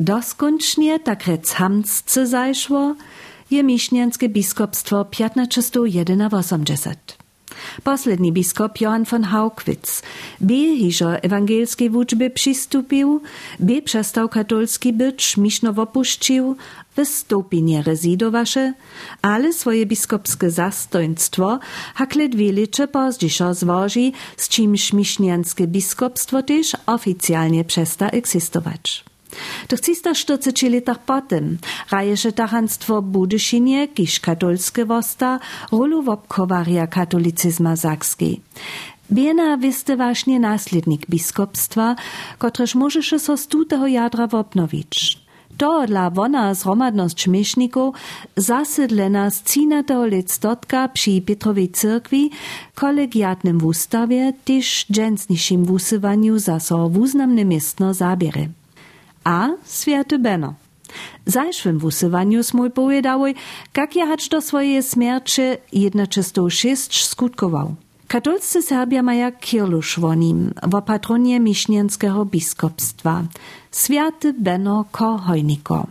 Doskoncznie tak rec hamsce zajszło, je miśnianskie biskupstwo 1581. Posledni biskop Johann von Haugwitz by hižo ewangelskiej wuczby przystupił, by przestał katolski być, miszno opuścił, wystąpienie rezidowasze, ale swoje biskupskie zastoństwo hakle dwie licze pozdziszo zwoży, z czymś miśnianskie biskupstwo też oficjalnie przesta egzystować. Do 340 latach potem raješe tahanstwo Budyszynie, kiż katolskie wosta, rolu wobkowaria katolicyzma zakskiej. Biena wiste właśnie naslednik biskupstwa, kotreż możeše so z tutego jadra wobnowić. To dla wona zromadność mieszników zasydlena z 13 let stotka przy Petrowej cyrkwi, kolegiatnym w ustawie, też dżęsniejszym w usywaniu za so wuznamne miestno zabierze a Święty Beno. Zajszwym w usywaniu smój powiedziały, jak ja hacz do swojej śmierci 1906 skutkował. Katolscy Serbia mają kirlusz wo nim, wo patronie miśnienskiego biskupstwa. Święty Beno Kohojniko.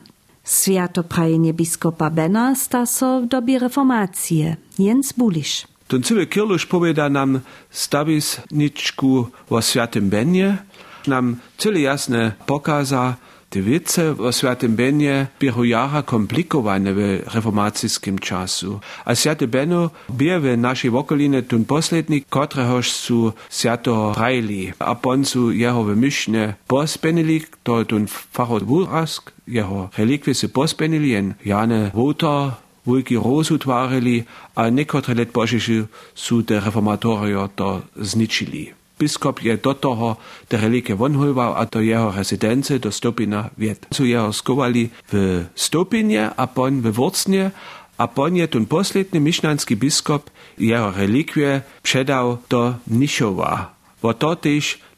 Święto prajenie biskupa Bena sta so w dobie reformacji. Jens Bulisz. Ten cały kirlusz powiada nam stabis niczku o świętym nam tyle jasne pokaza, te wiece, Benje, benie biehujaha komplikowane w reformacyjskim czasu. A Benno, beno biewe naszej wokoline tun posledni, kotrehoż su świato rajli, a poncu jeho wymyślne pospenili, to tun fachot burask, jeho relikwie se pospenili, jen jane wota, wujki rozu twarili, a äh, niekotre let pożeszy su de reformatorio to zničili. Biskop je do toho te relike vonhojval a do jeho rezidence do Stopina viet. Su jeho skovali v Stopinie a pon v Wurcnie a pon je ten posledný myšľanský biskop jeho relikwie předal do Nišova. Wo to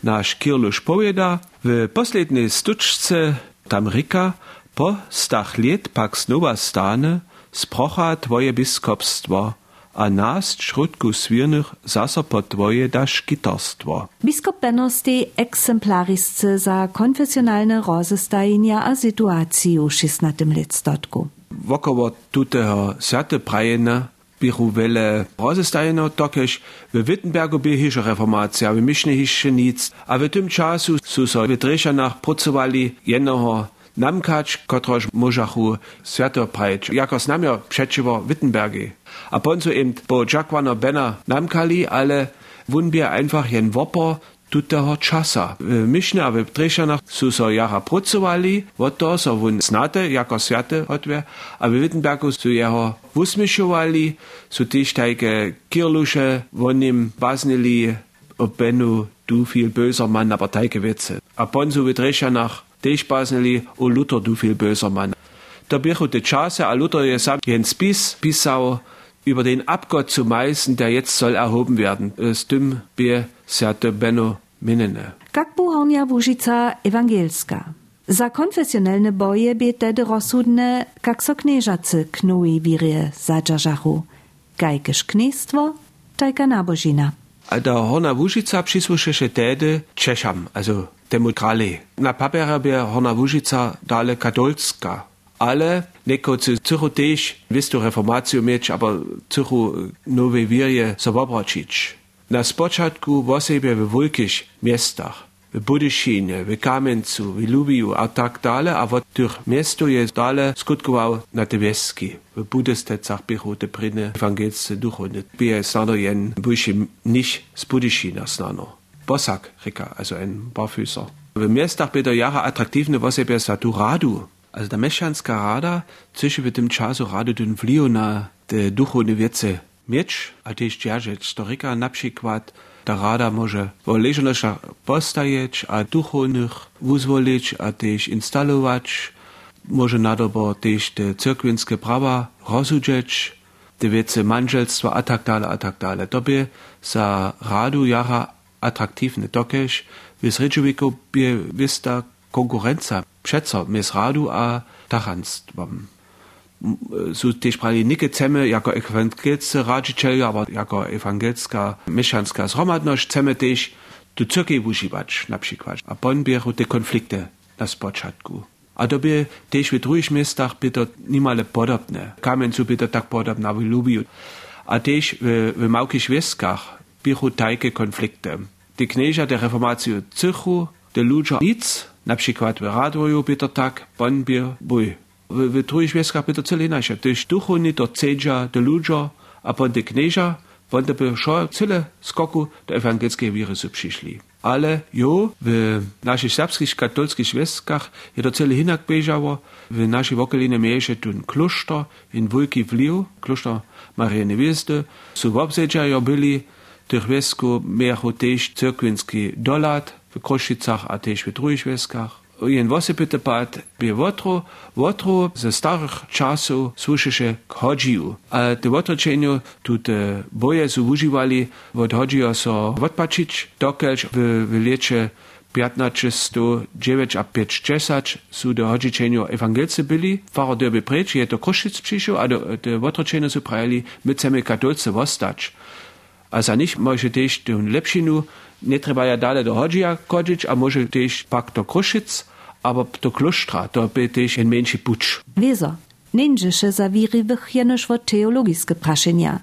náš Kirluš poveda, v poslednej stučce tam rika, po stach let pak znova stane, sprocha tvoje biskopstvo, a nást šrutku svirnych zaso potvoje da škitarstvo. Biskup Benosti exemplarisce sa konfesionalne rozestajenia a situáciu 16. letstotku. Wokoło tuteho sate prajena bichu welle rozestajeno tokež v Wittenberg bi hiša reformacija, v Mišne hiše nic, a v tym času su so v Drešanach pracovali jednoho namkacz, kotroż możachu świato prajeć, jako znamio przeciwo Wittenbergi. A ponzu eben po Jacquano Benner namkali, ale wunbier einfach jen Wopper tutého časa. W Mišne a v Trešanach sú so jara pracovali, od toho so vun znate, jako sviate odve, a v Wittenbergu sú jeho usmišovali, sú tiež tajke kirluše, vonim baznili o Benu, du viel böser Mann, aber tajke Witze. A ponzu v Trešanach Dejspasneli, o Luther, du viel böser Mann. Der Birchu de Chase, a Luther, je jesam, jens bis, Bissau, über den Abgott zu meißen, der jetzt soll erhoben werden. Stym be siate benno minene. Kakbu Bohomia Wujica evangelska. Za konfessionelle boje bie tedy rozsudne, jak so knieżacy knui wirie za dżarzachu. Gajkisz kniestwo, tajka nabożina. A da Horna Wujica przysłyszy się tedy also demokrali. Na paperabie Hornavužica dale katolska. Ale neko zu Zürchu tež, visto reformáciu mieč, aber Zürchu äh, nové virje so vobračič. Na spočatku vosebie v vulkých miestach. v Budyšinie, v Kamencu, v Lubiu a tak dále, a od tých miesto je dále skutkoval na Tebesky. V Budestecach pichote prine evangelice duchovne. Bie snano jen, bujši niž z Budyšina snano. Bosak, Rika, also ein Barfüßer. W miastach byda jara attraktywne w osobie Saturadu. Also der Mešanska rada, zwischen w tym czasu rady ten wliu na te duchowne wiece mieć, a też dzierżeć storyka na przykład ta rada może w leżonoszach postajeć, a duchownych wyzwolić, a też instalować, może nadobo też te cyrkwinskie prawa rozudzieć, te wiece manżelstwa, a tak dalej, a tak dalej. To radu jara attraktywne, dokeż w Rydżowiku by wista konkurencja przeco mis radu a tachanstwom. Su też prali nike cemy jako ewangelscy radziciel, aber jako ewangelska mieszanska zhromadność cemy też tu cyrkiej używać na przykład. A pon bieru te konflikty na spoczatku. A to by też w drugich miastach byto niemale podobne. Kamieńcu byto tak podobne w Lubiu. A w, w małych wioskach były takie konflikty. Die knieża der reformacji Cychu, de ludzie nic, na przykład w radiu byto tak, bon bir bój. W, w drugich wioskach byto cele inaczej. Duchowni do cedzia de ludzie, a bon de knieża, bon de szło cele skoku do ewangelskiej wiry przyszli. Ale jo, w naszych serbskich katolickich wioskach je to cele hinak bieżało, w naszej wokolinie miejsze tun kloster in Wulki wliu, kloster Marii Niewiesty, su w obsedzia byli, miało też cyrkwinski dolat w Kroszicach, a też w drugich wieskach. Jen wosy pyta pat, by wotro, wotro ze starych czasów słyszysze k hodziu. A te wotroczeniu tu te boje su używali, wot hodziu so odpaczyć, dokelż w, w liecie 1509 a 510 su do hodziczeniu ewangelcy byli. Faro derby precz, je to Kruszyc przyszł, a do, te wotroczeniu su prajali, my chcemy katolcy wostać. A za nich może też tę lepšinu, nie trzeba ja dalej do Hodzija chodzić, a może też pak do Kruszyc, aber do Klustra, to by też ein mniejszy pucz. Wieso? Nindzisze zawiriwych jenoż wo teologiskie praszenia.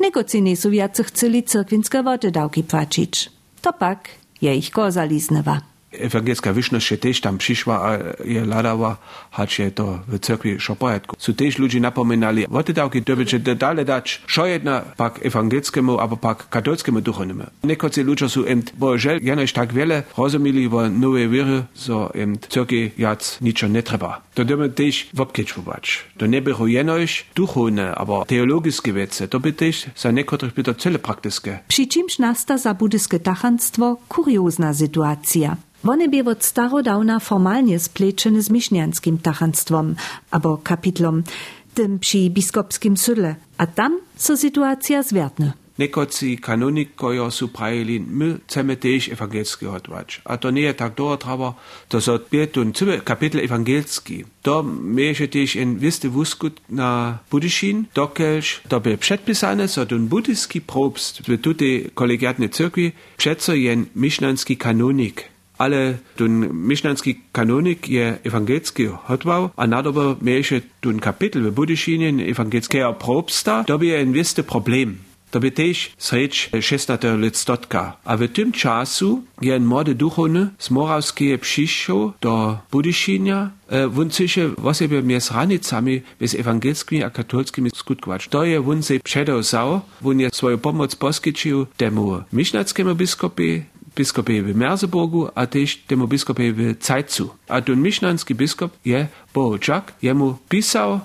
Negoci nie są jacy chcieli cyrkwinske wody dałki płacić. To pak je ich kozaliznewa. Ewangelska wyżność się też tam przyszła, a je ladała, hać je to w cerkwi szopojatku. Su też ludzie napominali, woty dałki dobycie dalej dać, szo jedna pak ewangelskiemu, albo pak katolskiemu duchownimu. Nekocy ludzie su emt, bo żel tak wiele rozumieli wo nowe wiry, so emt cerkwi jac niczo nie trzeba. To dymy też wopkieczwować. To nie było jenoś duchowne, aber teologiskie wiece, to by też za niekotrych by to cele praktyskie. Przy czymś nasta za tachanstwo kuriozna sytuacja. One bi od starodawna formalnie spleciony ne z miśnianskim tachanstwom, albo kapitlom, tym przy biskopskim sudle, a tam so sytuacja zwiertny. Nekoci kanonik, kojo su prajeli, my chceme tež evangelski odvač. A to nije tak dobro travo, to so pet in kapitel evangelski. To meše tež en viste vuskut na budišin, dokelž to bi predpisane, so dun budijski probst v tudi kolegiatne crkvi, predso jen mišljanski kanonik ale ten mišňanský kanonik je evangelický hodval a nadobo mieje ten kapitel v budyšinie evangelického probsta, to je en viste problem. To by tež sreč 16. listotka. A v tym czasu je en młody duchowny z Moravskie przyszł do Budyšinia, e, won cisze wosebie między ranicami bez ewangelskimi a katolskimi skutkować. To je won se przedozał, won je swoją pomoc poskyčił temu mišňackému biskopie, biskopie w Merseburgu, a też temu biskopie w Zeitzu. A ten miśnanski biskop je Bohočak, jemu pisał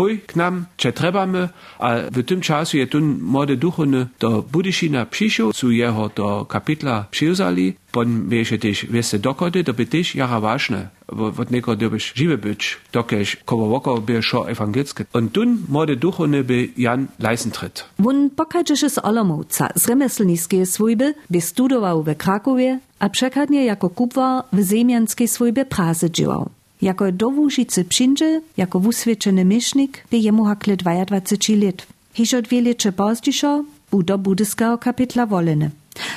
poj k nám, če trebame, a v tom času je ten mode duchovny do Budišina přišel, su jeho do kapitla přivzali, pon věše tež věse dokody, doby tež jara vážne, od někoho dobyš žive byč, dokež kovo voko by šo evangelické. On tun mode duchovny by Jan Leisentritt. Wun pokačeše z Olomouca, z remeslnícké svojby, by studoval ve Krakově a překladně jako kupvar v zemjanské svojbě práze džival. Jako dowóžice przyjdzie, jako wuswieczony mysznik, by jemu hakle 22 lat. Hiżo dwie lecze pozdzišo, bu do budyskiego kapitla woleny.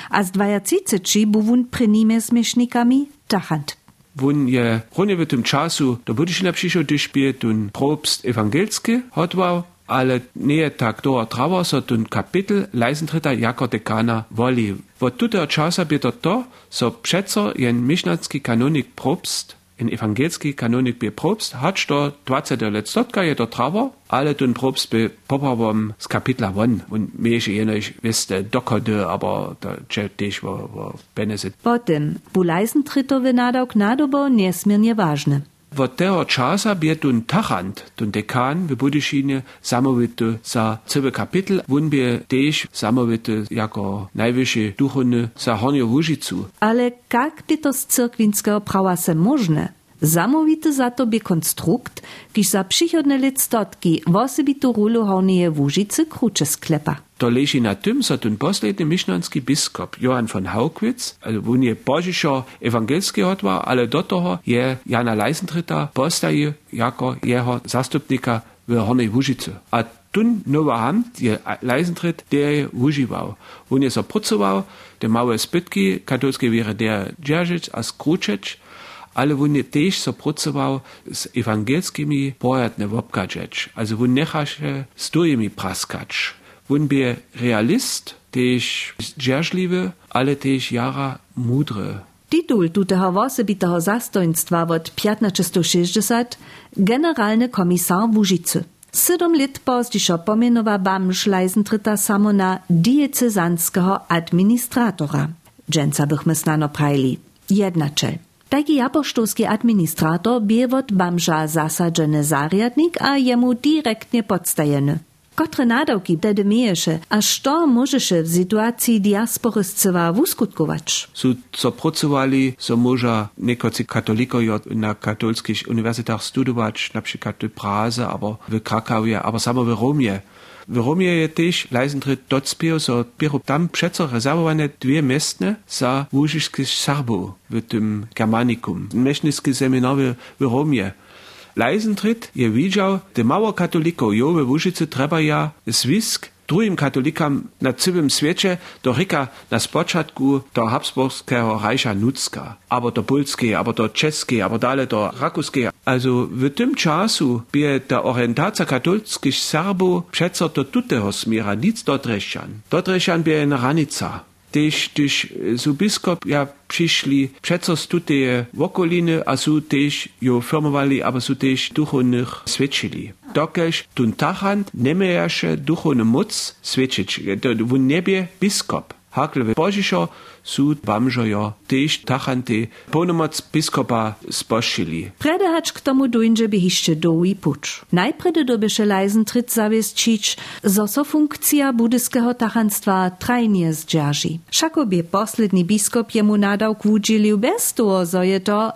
A z 23 bu wun prenime z mysznikami tachant. Wun je w tym czasu do Budyszina przyszło, gdyż by ten probst ewangelski hodwał, ale nie tak do trawa, so ten kapitel Leisentritter jako dekana woli. Od tutego czasu by to to, so przeco jen miśnacki kanonik probst in evangelski kanonik bi probst, hač do 20. letstotka je do trava, alle dun probst bi popavom z kapitla von. Und meje eh jenoj veste dokode, aber da če tež wo, v benezit. Potem, bulajsen trito venadok nadobo nesmirnje važne. Od tego czasu by ten tachant, ten dekan w Budyšinie, samowity za cały kapitel, won by też samowity jako najwyższy duchowny za Hornią Łużycu. Ale jak by to z cyrkwinskiego prawa se możne? Samowite zato bi konstrukt, kiš za přichodne lectotki vose bi to rulo honije vužice kruče sklepa. To leži na tym, co ten posledni mišnanski biskup Johann von Haukwitz, also on je božišo evangelski odvar, ale do toho je Jana Leisentritter postaje jako jeho zastupnika v Hornej Vužice. A tun nowa hand je leisentritt, der je używał. On je zapracował, te małe spytki katolskie wiere der Dzierżyc, a Skruczecz, ale wun je tež so pracował z ewangelskimi pojatne wopkadżeć, also wun nechaše z tujemi praskacz. Wun bie realist, tež dzierżliwy, ale tež jara mudre. Titul tuteho wosebiteho zastojnstwa od 1560 generalny komisar Łużycy. Siedem lat pozdiszo pomenowa Bamż Leisentritta samo na diecezanskiego administratora. Dżęca bychmy snano prajli. Jednaczej. Taki apoštolski administrator bie od Bamža zasadzeny zariadnik a jemu direktnie podstajeny. Kotre nadawki wtedy miejesze, a što możeše w sytuacji diaspory zcywa wuskutkować? Su co pracowali, so może niekocy katoliko na katolskich uniwersytetach studować, na przykład w Praze, albo w Krakowie, albo samo w Romie. Veromie je tež lajzen tret docpio so piro tam přeco rezervované dvě městne za vůžišky sarbu v tom germanikum. Mešnické semináře v Romie. Lajzen tret je viděl, de Mauer Katholiko, jo ve Vůžice treba ja wisk, drugim katolikam na całym świecie do ryka na spoczatku do Habsburgskiego Reicha Nutzka, aber do Polskiej, aber do Czeskiej, aber dalej do Rakuskiej. Also w tym czasu by ta orientacja katolskich Serbów przeco do tutego smira, nic do Dreszczan. Do Dreszczan by na ranica. też też e, so biskup ja przyszli przez tutaj w okoliny, a so też jo firmowali, aber so też duchownych świadczyli. Dokąd tun tachant, nie mehr duchowny moc świadczyć, e, w niebie biskup. Hakle Božišo sú Bamžojo tež tachante ponomoc biskopa spošili. Predahač k tomu dojnže by hišče dowi puč. Najprede dobyše Leisentrit zawiesčić, zo so funkcja budyskiego tachanstwa trajnie zdźerži. Šako by posledný biskop jemu nadał kwudziliu bez toho, zo je to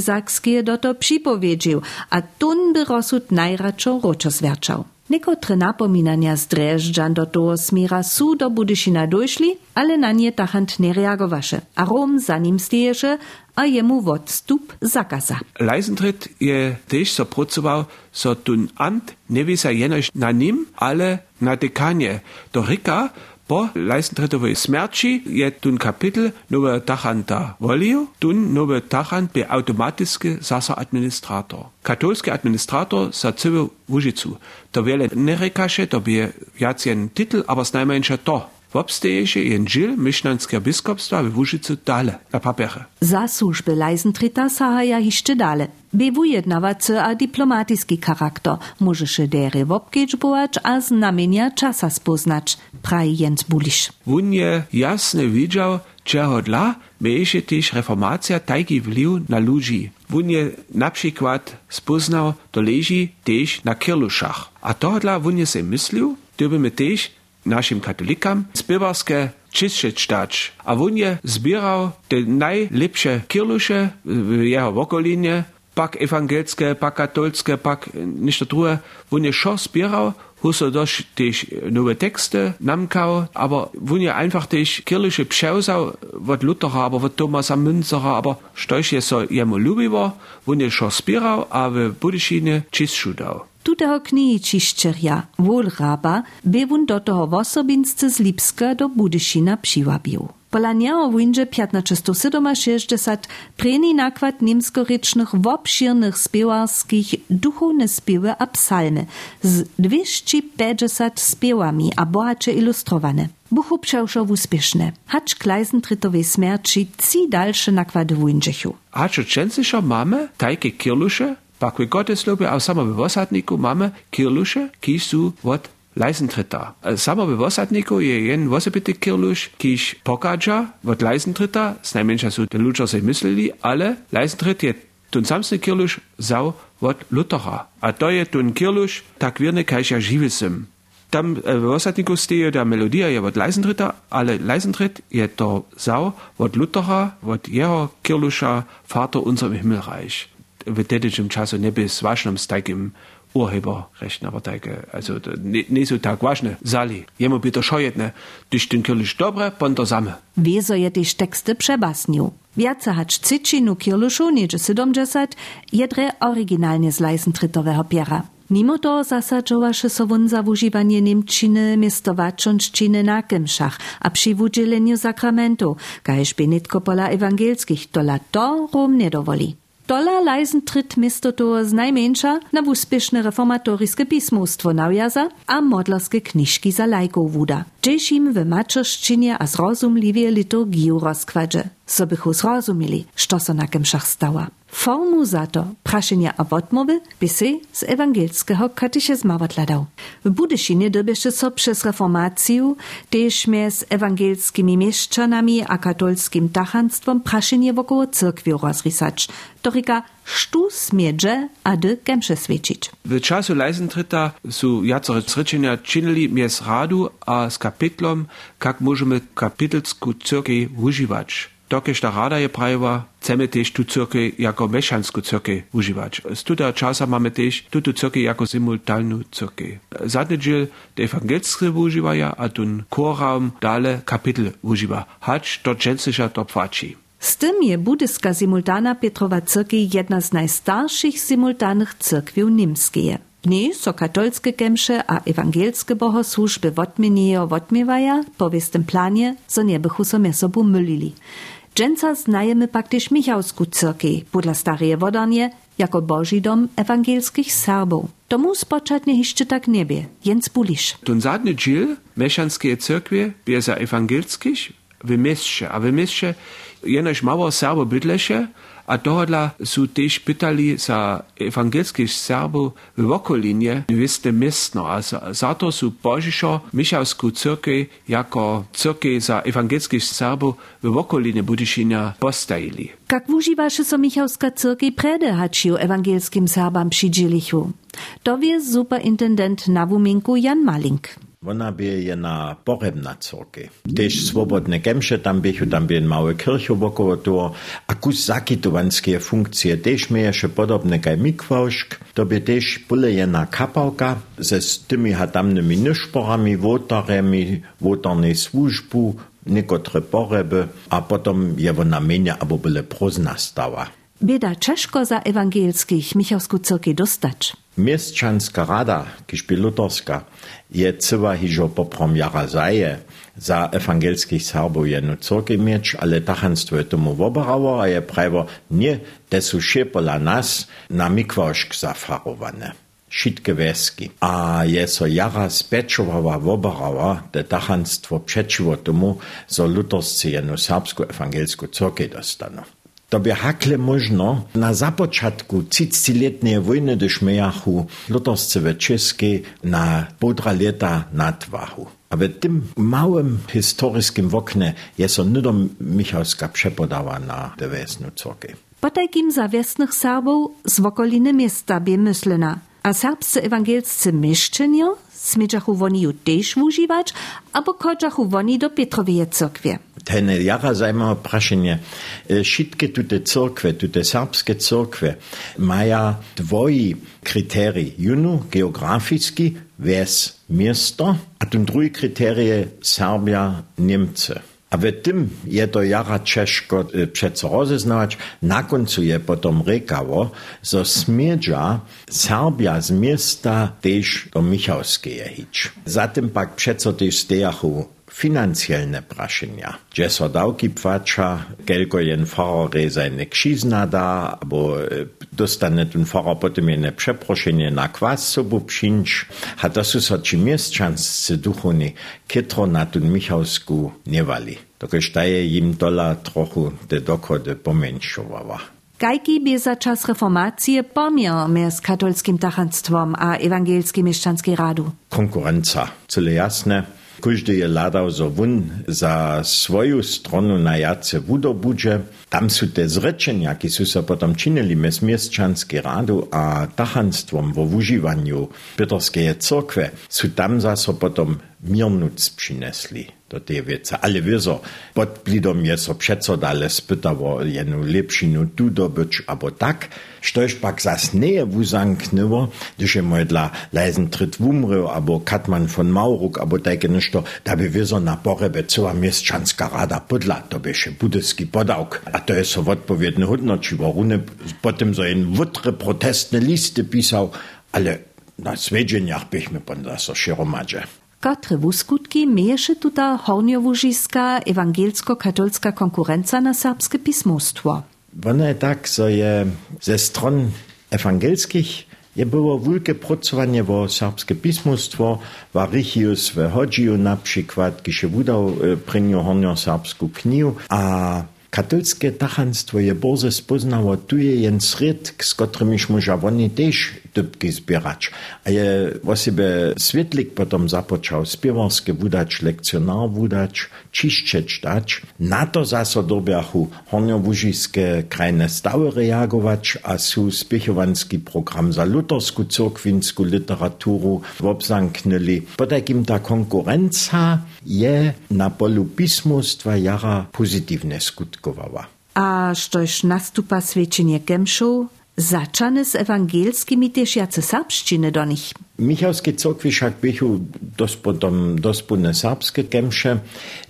sakskie do to připowiedził, a tun by najradšo ročosverčał. Niekotre napominania z Dreždżan do toho smira su do Budyšina dojšli, ale na nie tachant nie reagowaše. A Rom za nim a jemu odstup zakaza. Leisentrit je tež so pracował, so tun ant nie wisa jenoś na nim, ale na dekanie. Do Rika Bo, leistentretove smerci, jet dun kapitel nove tachanta volio, dun nove tachant be automatiske sasa administrator. Katolski administrator sa civo vužicu. To vele ne da to bi jacien titel, aber s najmanjša to. Wobsteješe je dżil myšnanského biskupstwa w Łużycu dale na papierze. Za służby Leisentrita sahaja hiszcze dale. By wujednawacy a dyplomatyski charakter możeše dery wobkedźbować a znamienia czasa spoznać, praji Jens Bulisz. Wun je jasne widział, czego dla mieješe też reformacja taki wpływ na ludzi. Wun je na przykład spoznał, to leży też na kirluszach. A to dla je se myślił, gdybymy też našim katolikam. Zbibarske Čisčeč-Tač. A on je zbiral te najlepše kirluše v jeho okolinje, pak evangelske, pak katolske, pak nič druge. On je šo zbiral, huso doš tež nove tekste namkal, aber on je einfach tež kirluše pševzal od Luthera, aber od Thomasa Münzera, aber štož je so jemu ljubivo, on je šo zbiral, a v budišine čistšu. Knihi čišćerja, Wolraba, by wun do toho wosobinsce z Lipska do Budyšina přiwabił. Pola niego windzie 1567 preni nakład niemskorycznych obszirnych spiewarskich duchowne spiewy a psalmy z 250 spiewami a bohacze ilustrowane. Buchu przeszło uspieszne. Hacz Kleisentritowej śmierci ci dalsze nakłady w Windrzechu. Hacz często mamy takie kirlusze, Pakve Gotteslobe, a samo w Wosadniku mamy kirlusze, ki su od Leisentritter. Samo w Wosadniku je jen wosebity kirlusz, kiś pokadża od Leisentritter, najmniejsza su te ludzie se myśleli, ale Leisentrit je tun samsny kirlusz zau od Luthera. A to tun kirlusz tak wirne kajša živi sem. Tam w Wosadniku steje ta melodia je od Leisentritter, ale Leisentrit je to zau od Luthera, od jeho kirlusza Vater unser im Himmelreich. W času ne bi s vašim s takim urheberrechten, aber tajke, also ne, ne so tak ważne, zali. Jemu by to szojetne, gdyż ten dobre, pon to same. Wieso je tyś teksty przebasnił. Wiace hacz cycinu kirluszu, niedzie 70, jedre oryginalnie z Leisentritowego piera. Mimo to zasadzowaše so won za wužiwanie Niemčiny miesto waczonszczyny na kemszach, a przy wudzieleniu sakramentów, kajż benitko pola ewangelskich, tola to Rom nie dowoli. Dola lajzen trit mistotor z najmanjša na uspešne reformatorijske pismostvo navjaza, a modlarske knjižki za lajkov vuda. Češ jim v mačerščinje a zrozumljivije liturgiju rozkvađe, so bi ho zrozumili, što so na kemšah stała. Formu za to praszenia a wotmowy by se z ewangelskiego katechizma odladał. W Budyšinie dobiesze so przez reformację też z ewangelskimi mieszczanami a katolskim tachanstwom praszenie wokoło cyrkwi rozrysać. Torika sztu smierze a dy gemsze świecić. W czasu Leisentritta su jacore zryczenia czynili mies radu a z kapitlom, jak możemy kapitelsku cyrkwi używać. Doke Starada je prajeva, ceme tež tu cirke jako mešansku cirke uživač. Studa časa máme tež tuto cirke jako simultánnu cirke. Zadný džil de evangelske uživaja a tun koram dale kapitel uživa. Hač to čensiša to pfači. S tym je budyska simultana Petrova Cyrki jedna z najstarszych simultanych cyrkwi nimskie. W niej so katolskie gemsze a ewangelskie bohosłużby wotmieniejo wotmiewaja po wiestym planie, so nie bychu so mesobu mylili. Dżęca znajemy pak też Michałsku cyrki, podla stareje wodanie, jako Boży dom ewangelskich Serbów. Tomu spoczatnie jeszcze tak niebie, jens bulisz. Ten zadny dziel mešanskie cyrkwie bie za ewangelskich w mieście, a w mieście jenoś mało Serbo bydlesze, a dohodla su tež pitali za evangelskih Serbov v okolinje v iste mestno, a za, zato su Božišo Mišavsku crkvi jako crkvi za evangelskih Serbov v okoline Budišinja postajili. Kak uživaše so Michałska cyrki prede hačiju evangelskim Serbam przy Dżilichu? To wie superintendent Nawuminku Jan Malink. Ona by je na porebna córky. Tež swobodne kemše tam bychu, tam by małe kircho wokoło toho. A kus zakitowanskie funkcje tež mieješe podobne kaj mikvaušk. To by tež byle jedna kapałka ze z tymi hatamnymi nyszporami, wotaremi, wotarnej służbu, niekotre poreby, a potom je ona menia, abo byle prozna stała. Bieda Czeszko za ewangelskich Michałsku cyrki dostać. Mieszczanska rada, by luterska, je cyła hižo poprom jara zaje, za ewangelskich Serbów jednu cyrkę mieć, ale tachanstwo je tomu woberało, a je prawo nie desu pola nas na mikwoszk zafarowane. Šitke weski. A je so jara spečovala woberała, te tachanstwo przeciwo tomu, so luterscy jednu serbsku ewangelsku cyrkę dostaną. To by hakle možno na započatku 30-letnej wojny do Šmejachu luterscy we Českej na półtora lata nadwahu. A w tym małym historyskim oknie jest so nydom Michałska przepodała na devesnu córkę. Po takim zawiesnych Serbów z okoliny miasta by myślena, a serbscy ewangelscy mieszczenia smidżachu woni ju też używać, albo kodżachu woni do Petrowej cyrkwie. Ten jara zajmowa praszenie. Wszystkie tute cyrkwie, tute serbskie cyrkwie mają dwoje kryterii. Jedno geografiski, wes miasto, a ten drugi kryterie Serbia, Niemcy. A w tym je to jara ciężko przeco rozeznawać. Na końcu je potom rekało, że smierdzia Serbia z miasta też do Michałskie hić. Zatem pak przeco też stejachu finanziellne prašenja. Gdzie so dawki płacza, kelko jen farare seine krzizna da, abo dostane ten farar potem jene przeproszenie na kwas sobu przyńć, a to su so ci mieszczanscy duchowni kitro na ten Michałsku nie wali. Dokoż daje im dola trochu te dochody pomenšovała. Kajki by za czas reformacji pomiar między katolskim tachanstwom a ewangelskim mieszczanskim radu? Konkurencja, cyle jasne. Každý je hľadal zo vun za svoju stranu na jace Vudobudže. Tam sú tie zrečenia, ki sú sa potom činili mes miestčanský rádu a tahanstvom vo využívaniu Petrskej cokve, sú tam zase potom mirnúc přinesli. Do tej wiece. Ale wieso, pod blidom je so przeco dale spytało jenu lepšinu tu dobyć, abo tak, štož pak zas nie wuzanknęło, gdyż je moje dla leisen tryt wumrył, abo Katman von Mauruk, abo takie ništo, da by wieso na porebe cała mieszczanska rada podla, to by się budyski podałk. A to jest so odpowiedny hodnoci, waruny potem so ein wutre protestne listy pisał, ale na svedženjach bychmy ponda so širomadže. Kotre wuskutki mieješe tuta hornjowužiska ewangelsko-katolska konkurenca na serbskie pismostwo? One tak, so je ze stron ewangelskich je było wielkie pracowanie o serbskie pismostwo, Varichius w Hodziu na przykład, kiedy się udał pryniu hornio serbską knihu, a Katolskie tachanstwo je borze spoznało tuje jen sred, z którymiś może oni też dybki zbierać. A je właściwie świetlik potem zapoczął śpiewarskie wudać, lekcjonar wudać, czyszczeć dać. Na to zaso dobiachu horniowużiskie krajne stały reagować, a su spiechowanski program za lutersku cyrkwinsku literaturu obzamknęli. Po takim ta konkurencja je na polu pismostwa jara pozytywne skutki skutkovala. A štož nastupa svedčenje Gemšov, začane s ewangelskimi też jace serbszczyny do nich. Michalskie cokwy však bychu dospodom dospodne serbskie kemsze,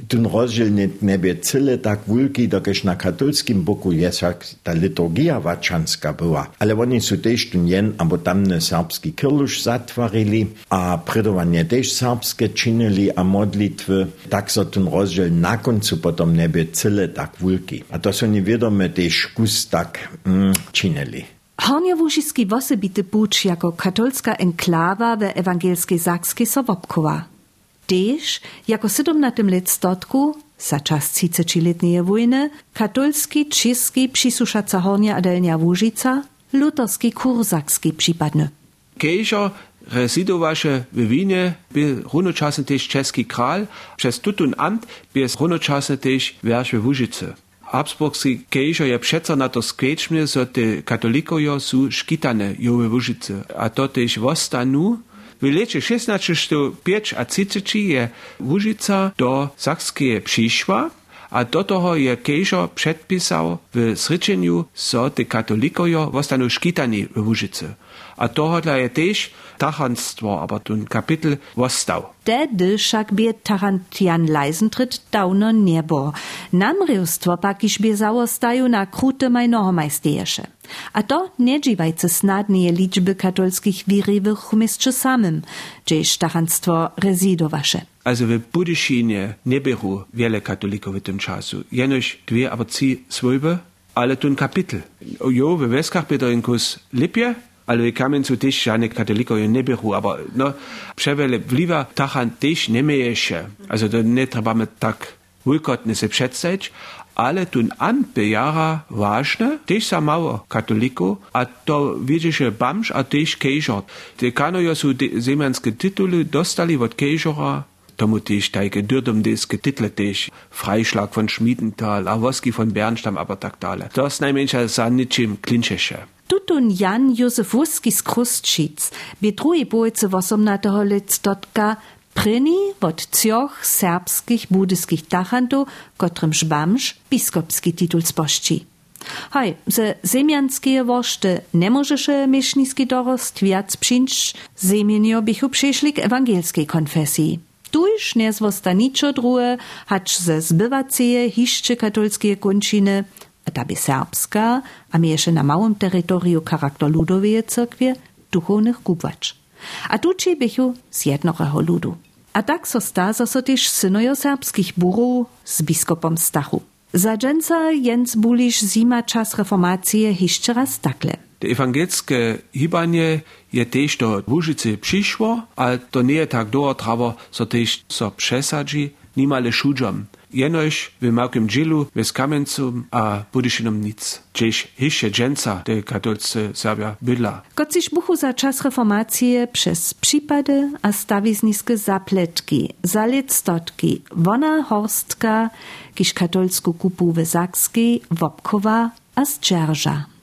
ten rozdziel nie, nie cyle tak wulki, dokeż na katolskim boku jest jak ta liturgia waczanska była. Ale oni są też jen, abo tamne serbski kirlusz zatwarili, a predowanie też serbskie czynili, a modlitwy, tak so ten rozdziel na końcu potom nie cyle tak wulki. A to są niewiadome też kus tak mm, czynili. Hornjowužiski wosebity puč jako katolska enklawa we ewangelskiej Sakskiej Sowopkowa. Tež jako 17 let stotku, za czas 30-letniej wojny, katolski, czeski przysuszaca Hornia Adelnia Łużyca, luterski kursakski przypadny. Kejżo rezidowaše w Winie, był runočasem też czeski kral, przez tutun amt był runočasem też wiersz w. Habsburgski kejžo je přeco na to skvěčmě, so te katolikojo su škitane jove Łużyce. A to tež vostanu, w lecie 1605 a 30 je Łużyca do Sakskie przyszła, a do toho je kejžo předpisał w sryczeniu, so te katolikojo vostanu škitani w Łużyce. A tohodla je tež tachanstwo, aber tun Kapitel wostał. Tedy však bie Tarantian Leisentritt dauno niebo. Namrywstwo pak iż bie załostaju na krute majnoho majstiesze. A to nie dziwajce snadnie liczby katolskich wirywych umieszczy samym, gdzieś tachanstwo rezidowasze. Also w Budyszynie nie było wiele katolików w tym czasu. Jenoś dwie, aber trzy słowy, ale tun Kapitel. Jo, w Weskach Pedarinkus Lipie, ale kamen su też żadnych katolików nie było, aber no, przewele wliwa tachan też nie miejesze. Also to nie trzeba tak wulkotnie se przedstawić, ale tun anbejara važne, tež sa malo katoliko, a to vidíš, bamš a tež kejžor. Dekanojo sú de, zemanské tituly dostali od kejžora, tomu tež tajke dürdum deske title tež, Freischlag von Schmiedenthal, Awoski von Bernstamm, aber tak dále. To najmenšia sa ničím klinčeše. Tutun Jan Josef Wuskis Józefowskis Krusčic, bi drugi bojce v dort stotka pryni od cioch serbskich budyskich tachantów, kotrym żbamż biskopski tytul spości. Hej, ze zemianskie woszty nie możesz mieszniski dorost wiac przyńcz, zemienio bichu przyszli k ewangelskiej konfesji. Tuż nie druhe, hacz ze zbywaceje hiszcze katolskie kończyny, a by serbska, a mieše na małym terytorium charakter ludowej cyrkwie, duchownych kubwacz. A tuči bychu z jednoho ludu. A tak so staza so synojo serbskich burów z biskopom Stachu. Za dżęca Jens Bulisz zima czas reformacje jeszcze raz takle. De ewangelskie hibanie je też do Łużycy przyszło, ale to nie tak dołatrawo, so też so przesadzi, nimale szudżom. Jenož w małym džilu, bez kamencom a budyšinom nic. Gdzieś dżęca de katolce Serbia bydla. Kociś buchu za czas reformacji przez przypady a stawizniskie zapletki, zaletstotki, wona horstka, kiż katolsku kupu w Sakskiej, Wopkowa a z Dżerża.